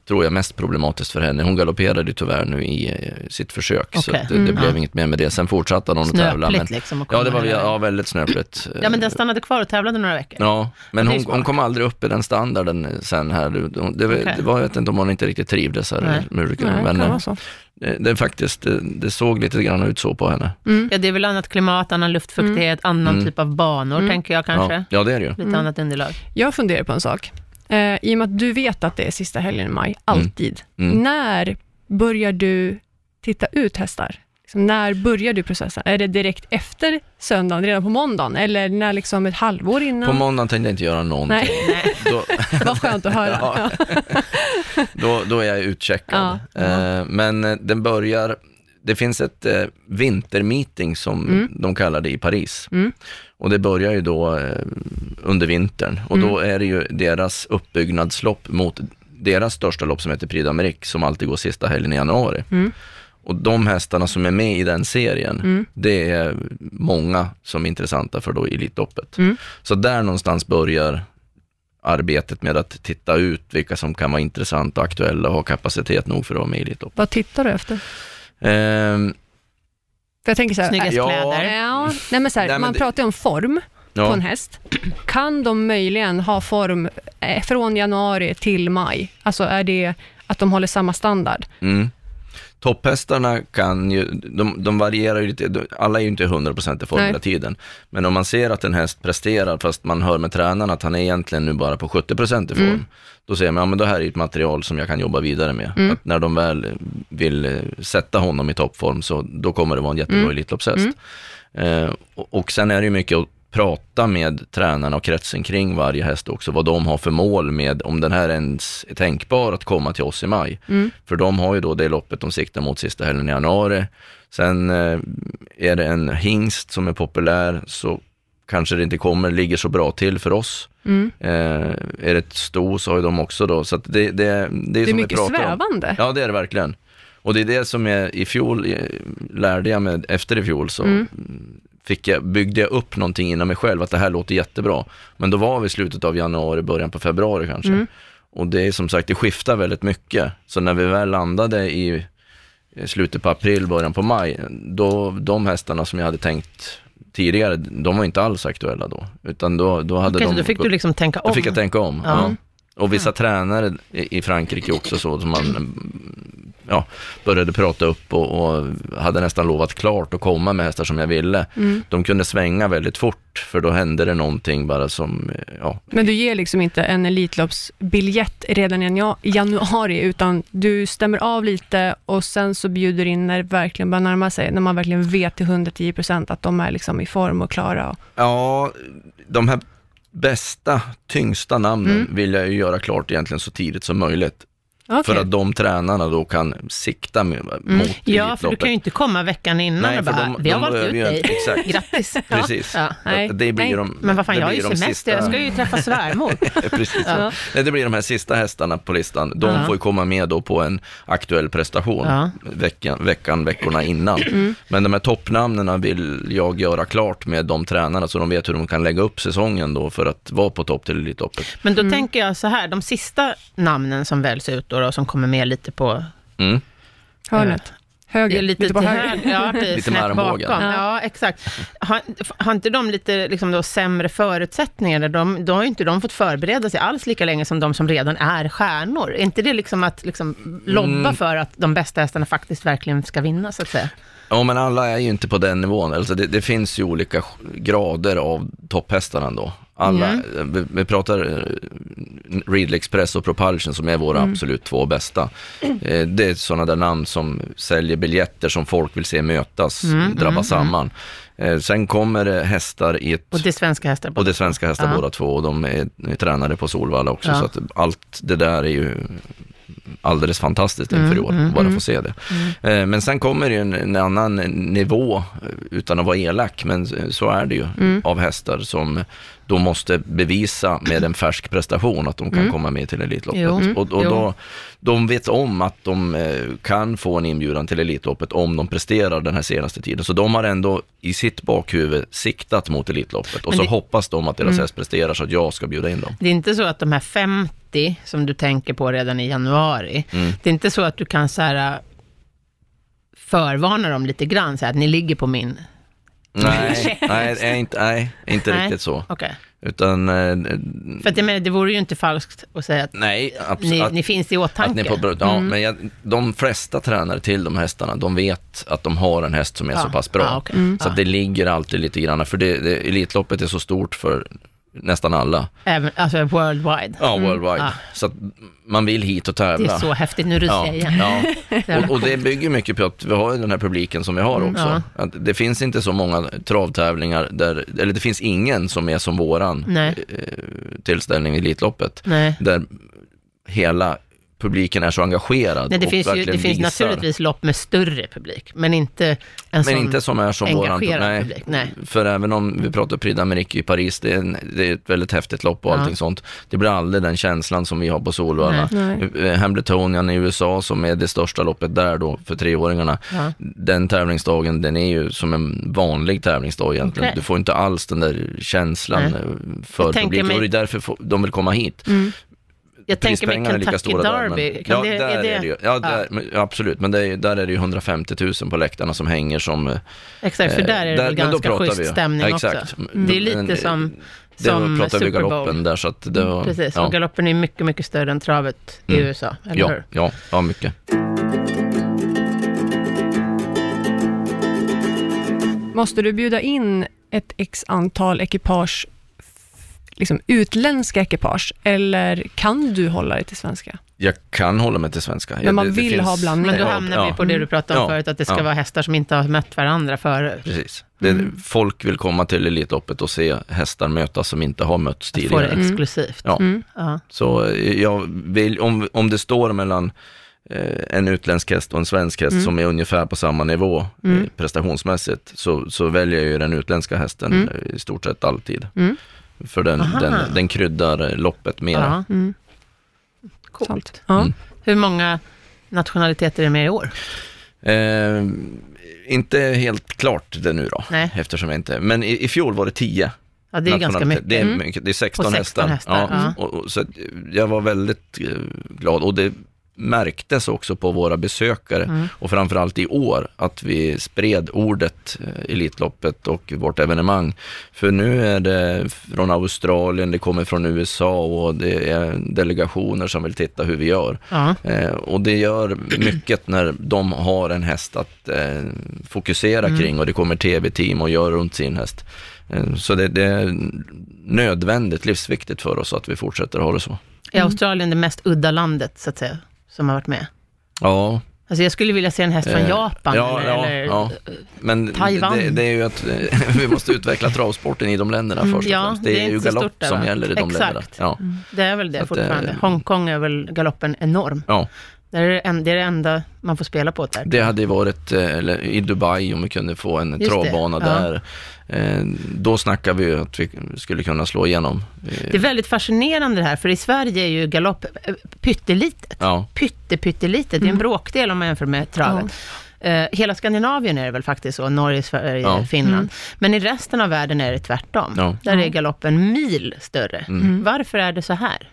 tror jag, mest problematiskt för henne. Hon galopperade ju tyvärr nu i eh, sitt försök, så Okej. att det, det Mm. blev Ja. inget mer med det. Sen fortsatte hon att tävla. Men, liksom. att ja, det var ja, väldigt snöpligt. Ja, men den stannade kvar och tävlade några veckor. Ja, men det hon, hon kom aldrig upp i den standarden sen här. Det, det, Okej. det var, jag vet inte om hon inte riktigt trivdes här, Nej. Nej, men kan eh, vara så. det, det, är faktiskt, det, det såg lite grann ut så på henne. Ja, det är väl annat klimat, annan luftfuktighet, annan Mm. typ av banor, tänker jag kanske. Ja, ja, det är det ju. Lite annat underlag. Jag funderar på en sak. Eh, I och med att du vet att det är sista helgen i maj, alltid. Mm. När börjar du titta ut hästar? Liksom, när börjar du processen? Är det direkt efter söndagen, redan på måndagen? Eller när liksom ett halvår innan? På måndagen tänkte jag inte göra någonting. Nej, Då, vad skönt att höra. Ja. då, då är jag utcheckad. Ja, Eh, men eh, den börjar, det finns ett eh, vintermeeting som Mm. de kallar det i Paris. Mm. Och det börjar ju då eh, under vintern och Mm. då är det ju deras uppbyggnadslopp mot deras största lopp som heter Prix d'Amérique som alltid går sista helgen i januari. Mm. Och de hästarna som är med i den serien, Mm. det är många som är intressanta för då Elitloppet. Mm. Så där någonstans börjar arbetet med att titta ut vilka som kan vara intressanta och aktuella och ha kapacitet nog för att vara med i Elitloppet. Vad tittar du efter? Ehm, För jag tänker så här, Snyggast Ja. kläder. Ja, nej men så här, Nej, men man det- pratar ju om form på ja, en häst. Kan de möjligen ha form eh, från januari till maj? Alltså är det att de håller samma standard? mm. Topphästarna kan ju, de, de varierar ju lite, de- alla är ju inte 100% i form hela tiden. Men om man ser att en häst presterar, fast man hör med tränaren att han är egentligen nu bara på 70% i form, Mm. då säger man, ja men det här är ett material som jag kan jobba vidare med. Mm. Att när de väl vill eh, sätta honom i toppform, så då kommer det vara en jättebra Mm. Elitloppshäst. Eh, och, och sen är det ju mycket prata med tränarna och kretsen kring varje häst också, vad de har för mål med, om den här ens är tänkbar att komma till oss i maj. Mm. För de har ju då det loppet de siktar mot sista helgen i januari. Sen eh, är det en hingst som är populär, så kanske det inte kommer, ligger så bra till för oss. Mm. Eh, är det ett sto så har ju de också då, så att det, det, det är Det är mycket pratar om. svävande. Ja, det är det verkligen. Och det är det som är, i fjol eh, lärde jag mig, efter i fjol så Mm. Fick jag, byggde jag upp någonting inom mig själv, att det här låter jättebra. Men då var vi i slutet av januari, början på februari kanske. Mm. Och det är som sagt, det skiftar väldigt mycket. Så när vi väl landade i slutet på april, början på maj, då de hästarna som jag hade tänkt tidigare, de var inte alls aktuella då. Utan då, då hade Okej, de... då fick du liksom tänka om. Då fick jag tänka om. Ja. Ja. Och vissa tränare i Frankrike också så som man mm, ja, började prata upp och, och hade nästan lovat klart att komma med hästar som jag ville. Mm. De kunde svänga väldigt fort för då hände det någonting bara som, ja, Men du ger liksom inte en Elitloppsbiljett redan i januari, utan du stämmer av lite och sen så bjuder in när det verkligen börjar närma sig, när man verkligen vet till 110% att de är liksom i form och klara. Och, Ja, de här bästa, tyngsta namnen Mm. vill jag ju göra klart egentligen så tidigt som möjligt. Okej. För att de tränarna då kan sikta mot Ja, för du kan ju inte komma veckan innan Nej, och bara, de- vi har de valt ut dig. exakt. Grattis. Precis. Ja. Nej, det blir nej. de, Men vad fan, jag har ju semester, sista- jag ska ju träffa svärmor. Precis. Ja. Nej, det blir de här sista hästarna på listan. De Ja. får ju komma med då på en aktuell prestation Ja. veckan, veckan, veckorna innan. Mm. Men de här toppnamnen vill jag göra klart med de tränarna så de vet hur de kan lägga upp säsongen då för att vara på topp till Elitloppet. Men då tänker jag så här, de sista namnen som väljs ut då, då som kommer med lite på Mm. Hörnet. Det Höger. är lite, på höger. ja, precis, Lite med armbågen. bakom. Ja. Exakt. Har, har inte de lite liksom då, sämre förutsättningar? De, då har ju inte de fått förbereda sig alls lika länge som de som redan är stjärnor. Är inte det liksom att liksom lobba Mm. för att de bästa hästarna faktiskt verkligen ska vinna, så att säga? Ja, men alla är ju inte på den nivån. Alltså det, det finns ju olika grader av topphästarna då. Alla, Mm. vi, pratar eh, Readly Express och Propulsion som är våra Mm. absolut två bästa. Eh, det är sådana där namn som säljer biljetter som folk vill se mötas, Mm, drabba mm, samman. Eh, sen kommer det hästar i ett Och det är svenska hästar. och det svenska hästar Ja. båda två och de är, är tränade på Solvalla också. Ja. Så att allt det där är ju alldeles fantastiskt inför i Mm, år, mm, bara mm. få se det. Eh, Men sen kommer det ju en, en annan nivå, eh, utan att vara elak, men så är det ju, Mm. av hästar som de måste bevisa med en färsk prestation att de kan Mm. komma med till Elitloppet. Jo, mm, och och då, de vet om att de eh, kan få en inbjudan till Elitloppet om de presterar den här senaste tiden. Så de har ändå i sitt bakhuvud siktat mot Elitloppet och Men så det- hoppas de att deras Mm. häst presterar så att jag ska bjuda in dem. Det är inte så att de här 50 som du tänker på redan i januari, Mm. det är inte så att du kan så här, äh, förvarna dem lite grann, så här, att ni ligger på min... Nej, nej, inte, nej, inte Nej. riktigt så. Okej. Utan, eh, För att jag menar, det vore ju inte falskt att säga att nej, ni, att- ni finns i Att åtanke. på. Ja, Mm. men jag, de flesta tränare till de hästarna, de vet att de har en häst som är Ja, så pass bra. ja, okej. Mm. Så att det ligger alltid lite grann, för det, det, Elitloppet är så stort för nästan alla. Även, alltså worldwide. Ja, worldwide. Ja. Så att man vill hit och Det tävla. är så häftigt nu du ja, säger. ja. Och, och det bygger mycket på att vi har den här publiken som vi har Mm, också. Att det finns inte så många travtävlingar där, eller det finns ingen som är som våran Nej. eh, tillställning i Elitloppet. Nej. Där hela publiken är så engagerad Nej, det finns, ju, det finns naturligtvis lopp med större publik, men inte en Men inte som är som våran. engagerad Nej. publik. Nej. För även om vi pratar Prix d'Amérique i Paris, det är, en, det är ett väldigt häftigt lopp och Ja. allting sånt. Det blir aldrig den känslan som vi har på Solvalla. Eh, Hambletonian i USA som är det största loppet där då för treåringarna. Ja. Den tävlingsdagen, den är ju som en vanlig tävlingsdag egentligen. Okej. Du får inte alls den där känslan Nej. eh, för publiken och det är därför de vill komma hit. Mm. Jag tänker mig Prispengarna är lika Kentucky där. Derby. Men, Kan ja, det, där är det, är det ju. Ja, där, men, ja, absolut. Men det är, där är det ju 150 000 på läktarna som hänger som... eh, Exakt, för där är det där- väl ganska schysst vi stämning ja, också. exakt. Det är lite eh, som, Det som pratar vi Super Bowl. galoppen där så att det var... Precis, ja, och galoppen är mycket, mycket större än travet i Mm. USA, eller ja, hur? ja, ja, mycket. Måste du bjuda in ett x antal ekipage, liksom utländska ekipage, eller kan du hålla dig till svenska? Jag kan hålla mig till svenska. Men man Det- det vill finns- ha blandning. Men då Ja, hamnar vi ja. på det du pratade om Ja, förut, att det ska ja. vara hästar som inte har mött varandra före. Precis. Det, Mm. Folk vill komma till Elitloppet och se hästar mötas som inte har mötts Att få det tidigare. Mm. exklusivt. Ja. Mm. Ja. Så eh, jag vill, om, om det står mellan eh, en utländsk häst och en svensk häst Mm. som är ungefär på samma nivå Mm. eh, prestationsmässigt, så, så väljer jag ju den utländska hästen Mm. i stort sett alltid. För den, den, den kryddar loppet mera. Mm. coolt. Ja. Mm. Hur många nationaliteter är med i år? Eh, inte helt klart det nu då, Nej. eftersom jag inte, men i, i fjol var det 10 Ja, det är ganska mycket. Det är, Mm. mycket. Det är 16, På 16 hästar. hästar, Ja, ja. Och, och, så jag var väldigt eh, glad och det märktes också på våra besökare Mm. och framförallt i år att vi spred ordet eh, Elitloppet och vårt evenemang. För nu är det från Australien, det kommer från USA och det är delegationer som vill titta hur vi gör. Ja. Eh, och det gör mycket när de har en häst att eh, fokusera Mm. kring och det kommer tv-team och gör runt sin häst. Eh, så det, det är nödvändigt, livsviktigt för oss att vi fortsätter ha det så. Är Australien det mest udda landet, så att säga, som har varit med? Ja, Alltså jag skulle vilja se en häst från Eh, Japan ja, eller, ja, eller ja. men Taiwan. Det, det är ju att eh, vi måste utveckla travsporten i de länderna Mm, först och ja, främst. det Det är ju galopp stort där, som gäller i de Exakt. länderna. Ja, det är väl det Så att, fortfarande. eh, Hongkong är väl galoppen enorm. ja. Det är det, det det enda man får spela på där. Det hade ju varit, eh, eller i Dubai om vi kunde få en Just det, travbana ja. där. Eh, Då snackar vi ju att vi skulle kunna slå igenom. Eh, Det är väldigt fascinerande det här, för i Sverige är ju galopp eh, pyttelitet. Ja, Pytte, pyttelitet. Det är en Mm. bråkdel om man jämför med travet. Eh, hela Skandinavien är det väl faktiskt så, Norge, Sverige, Ja. Finland. Mm. Men i resten av världen är det tvärtom. Ja. Där Ja. är galoppen mil större. Mm. Varför är det så här?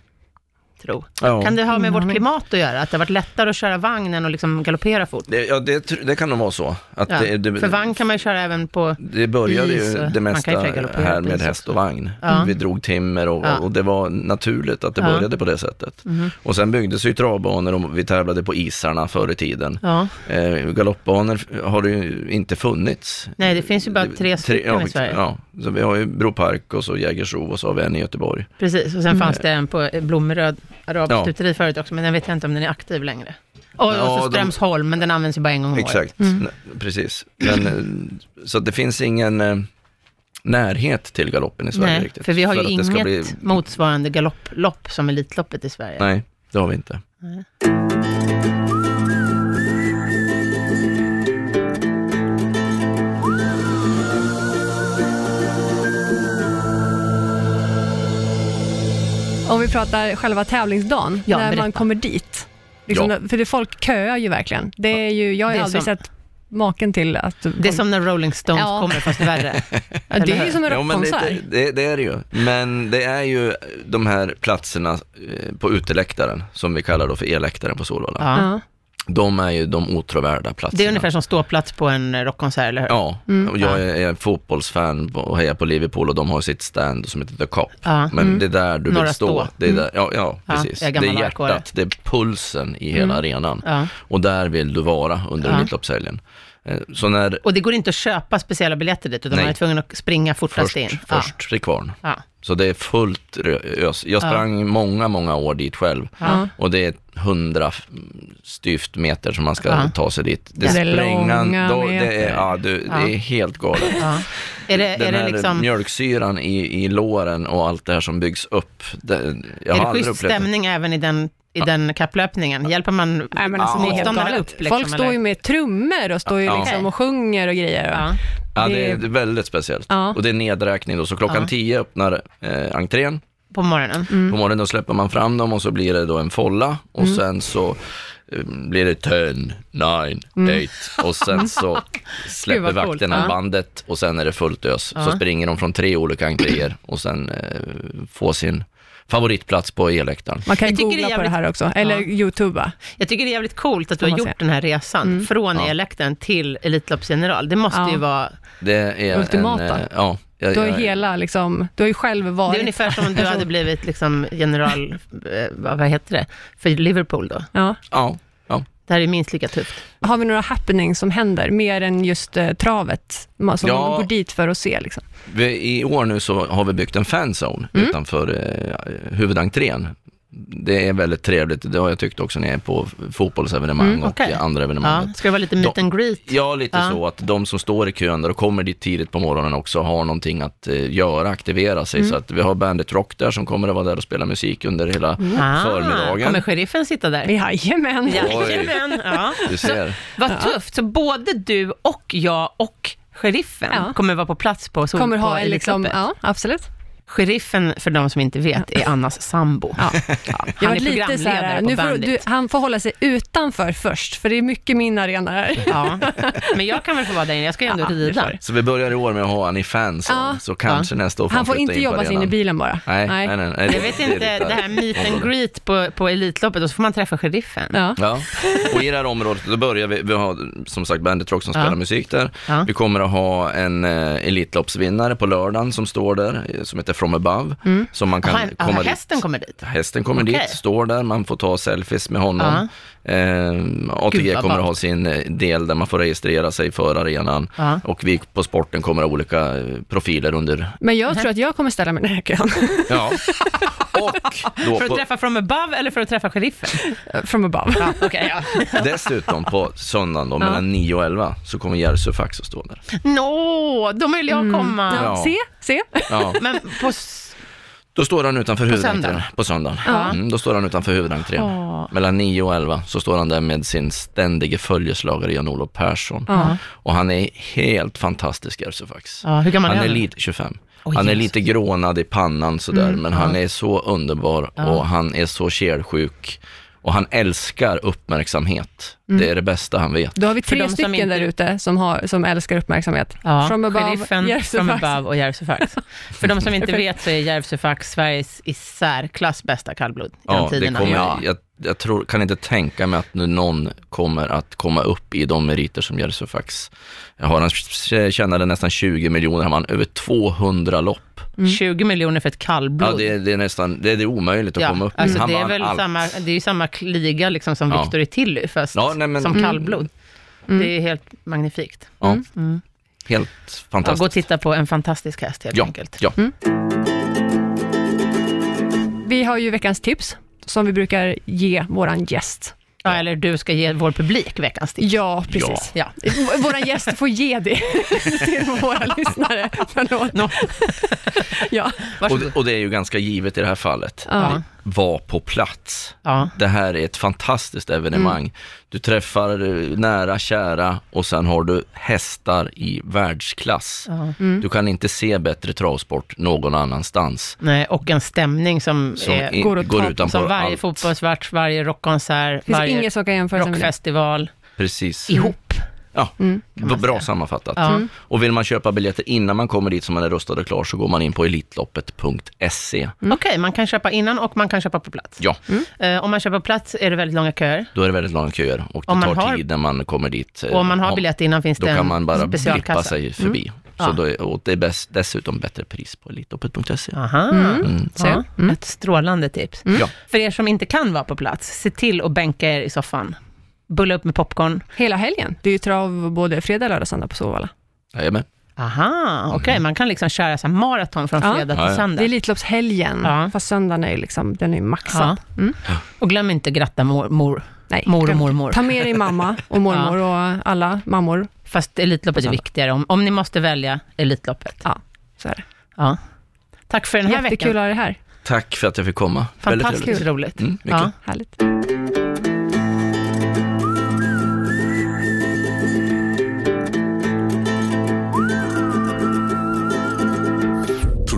Tro. Ja. Kan det ha med vårt aning. klimat att göra? Att det har varit lättare att köra vagn än att liksom galoppera fort? Det, ja det, det kan nog vara så. Att Ja. det, det, För vagn kan man ju köra även på... det började is ju det mesta ju här med häst och vagn. Ja. Vi drog timmer och, Ja. och det var naturligt att det Ja. började på det sättet. Mhm. Och sen byggdes ju travbanor och vi tävlade på isarna förr i tiden. Ja. Eh, galoppbanor har det ju inte funnits. Nej, det finns ju bara tre stycken ja, i Sverige. Ja, så vi har ju Bro Park och så Jägersro och så har vi en i Göteborg. Precis, och sen Mm. fanns det en på Blommeröd arabiskt Ja. förut också, men den vet jag inte om den är aktiv längre. Och, Ja, och så de- Strömsholm, men den används ju bara en gång om året. Exakt, Mm. Nej, precis. Men, eh, så det finns ingen eh, närhet till galoppen i Sverige Nej, riktigt. för vi har ju inget bli- motsvarande galopplopp som Elitloppet i Sverige. Nej, det har vi inte. Om vi pratar själva tävlingsdagen, Ja, när berätta. man kommer dit. Liksom, För det, folk köar ju verkligen. Det är ju, jag har Det är aldrig som- sett maken till att... Det är som när Rolling Stones Ja. kommer, fast värre. ja, det eller är ju hur? som en Ja, men rockkonsert. lite, det, det är det ju. Men det är ju de här platserna eh, på uteläktaren, som vi kallar då för e-läktaren på Solvalla. Ja. Ja. De är ju de otrovärda platserna. Det är ungefär som ståplats på en rockkonsert, eller hur? Ja, Mm. jag är, är fotbollsfan och hejar på Liverpool och de har sitt stand som heter The Cop. Ja. Men det är där du Några vill stå. stå. Det är där, ja, ja, Ja, precis. jag är det är hjärtat, det är pulsen i hela arenan. Ja. Och där vill du vara under Ja. Elitloppshelgen. Eh, Så när Och det går inte att köpa speciella biljetter dit, utan Nej. man är tvungen att springa fortast först, in. först till kvarn. Ja. Ja. Så det är fullt ös. Jag sprang många, många år dit själv. Ja. Och det är 100 styvt meter som man ska Ja. ta sig dit. Det är sprängan, långa då, det, är, ja, du, Ja. det är helt galet. Ja. Är det, Den är det här liksom... mjölksyran i, i låren och allt det här som byggs upp. Det, jag Är har det schysst upplevt det. stämning även i den, i den kapplöpningen? Hjälper man Nej, men alltså, det helt motståndarna upp? Liksom, Folk står ju med trummor och står ju Ja. liksom och sjunger och grejer. Ja. Ja, det är väldigt speciellt. Ja. Och det är nedräkning då, så klockan Ja. 10 öppnar eh, entrén. På morgonen? Mm. På morgonen då släpper man fram dem och så blir det då en folla och Mm. sen så eh, blir det 10, 9, 8 och sen så släpper Mm. Gud, vad coolt. vakterna Ja. bandet och sen är det fullt ös. Så springer de från tre olika entréer och sen eh, får sin favoritplats på e-läktaren. Man kan Jag ju tycker det googla är på det jävligt- här också, eller Ja. youtuba. Jag tycker det är jävligt coolt att du har gjort se. den här resan från Ja. e-läktaren till Elitloppsgeneral. Det måste Ja. ju vara... Det är Ultimata. En, eh, ja, jag, Du har ju jag- hela, liksom, du har ju själv varit... Det är ungefär som om du hade blivit liksom general, eh, vad heter det, för Liverpool då. Ja, ja. Det här är minst lika tufft. Har vi några happenings som händer, mer än just eh, travet, som Ja. man går dit för att se? Liksom. Vi, I år nu så har vi byggt en fanzone Mm. utanför eh, huvudentrén. Det är väldigt trevligt, det har jag tyckt också när jag är på fotbollsevenemang Mm, och okej. andra evenemang. Ja. Ska det vara lite meet and greet? Ja, lite Ja. så att de som står i kön där och kommer dit tidigt på morgonen också har någonting att eh, göra, aktivera sig. Mm. Så att vi har Bandit Rock där som kommer att vara där och spela musik under hela Ah, förmiddagen. Kommer sheriffen sitta där? Jajamän! Jajamän, ja. Du ser. Vad tufft. Så både du och jag och sheriffen Ja. kommer vara på plats på, sol, Kommer ha en liksom, ja absolut. Sheriffen, för de som inte vet, är Annas sambo. Ja. Ja, Jag han är lite så programledare här, på nu får, Bandit. du, han får hålla sig utanför först, för det är mycket min arena här. Ja, men jag kan väl få vara där inne, jag ska ju ändå rida. Så vi börjar i år med att ha han i fanzone, Ja. så kanske nästa år får Han får inte in jobba sig in i bilen bara. Nej, nej, nej. nej, Jag vet inte, det här meet and greet på, på Elitloppet, och så får man träffa sheriffen. Ja. Ja, och i det här området, då börjar vi, vi har som sagt Bandit Rock som Ja. spelar musik där. Ja. Vi kommer att ha en eh, Elitloppsvinnare på lördagen som står där, som heter From Above. Som man kan Aha, komma aha, dit. hästen kommer dit. Hästen kommer Okej. dit, står där, man får ta selfies med honom. Eh, ATG Gud, kommer att ha sin eh, del där man får registrera sig för arenan. Ja. Och vi på sporten kommer att ha olika eh, profiler under, Men jag tror att jag kommer ställa mig i den här kön, ja. Och då För att på, träffa from above eller för att träffa sheriffen? from above. Ja, okej, ja. dessutom på söndagen då, mellan 9 och 11, så kommer Järvsö Fax att stå där. Nå, då vill jag komma. Ja. Se, se. Ja. Men på... Då står han utanför huvudentrén. På söndagen. Ja. Mm, då står han utanför huvudentrén. Åh. Mellan 9 och 11 så står han där med sin ständige följeslagare Jan-Olof Persson. Ja. Och han är helt fantastisk. Ja, hur gammal Han är är han? lite 25. Oj, han är lite grånad i pannan sådär, Mm, men han är så underbar Ja. och han är så kelsjuk. Och han älskar uppmärksamhet. Mm. Det är det bästa han vet. Då har vi tre stycken inte- där ute som, har, som älskar uppmärksamhet. Ja, From above, sheriffen, from above och Järvsöfax. För de som inte vet så är Järvsöfax Sveriges i särklass bästa kallblod genom Ja, det tiderna. kommer, Ja. jag, jag tror, kan inte tänka mig att nu någon kommer att komma upp i de meriter som Järvsöfax har. Han tjänade nästan 20 miljoner, han vann över 200 lopp. 20 miljoner för ett kallblod. Ja, det, är- det är nästan, det är, det är omöjligt att Ja, komma upp alltså Han det är väl allt. samma, det är ju samma liga liksom som Ja. Victor i Tilly, fast Ja, nej, men- som Mm. kallblod. Det är helt magnifikt. Ja, Mm. helt Ja, fantastiskt. gå och titta på en fantastisk häst helt Ja, enkelt. ja. Vi har ju veckans tips som vi brukar ge våran gäst. Ja, eller du ska ge vår publik veckans tips. Ja, precis. Ja. V- Våran gäst får ge det till våra lyssnare. Nå, Ja. Och, och det är ju ganska givet i det här fallet. Ja. Ja. vara på plats. Ja. Det här är ett fantastiskt evenemang. Du träffar eh, nära, kära och sen har du hästar i världsklass. Ja. Du kan inte se bättre travsport någon annanstans. Nej, och en stämning som, Som är, går att går ta- utanpå som varje allt. fotbollsmatch, varje rockkonsert, finns varje rockfestival Precis. ihop. Ja, Mm. kan bra säga. sammanfattat. Ja. Och vill man köpa biljetter innan man kommer dit så man är rustad och klar så går man in på elitloppet.se. Okej, man kan köpa innan och man kan köpa på plats. Ja, Eh, om man köper på plats är det väldigt långa köer. då är det väldigt långa köer och det tar har- tid när man kommer dit. Och om man har Ja, biljett innan finns Då det kan en man bara blippa specialkassa. sig förbi. Så Ja. då är, och det är bäst, dessutom bättre pris på elitloppet.se. Aha, Mm. Så, ja, mm. ett strålande tips. Ja. För er som inte kan vara på plats, se till att bänka er i soffan. Bulla upp med popcorn. Hela helgen. Det är ju trav både fredag, lördag, söndag på Solvalla. Jajamän. Aha, okej, man kan liksom köra så här maraton från fredag Ja, till söndag. Det är Elitloppshelgen, Ja. fast söndagen är ju liksom, den är ju maxad. Ja. Mm. Och glöm inte gratta mor, mor. Nej, Mor och mormor. Ta med dig mamma och mormor och alla mammor. Fast Elitloppet är viktigare. Om, om ni måste välja Elitloppet. Ja, så är det. Ja. Tack för den här Jättekul veckan. att ha dig här. Tack för att jag fick komma. Fantastiskt trevligt. roligt. Mm, mycket. ja. Härligt.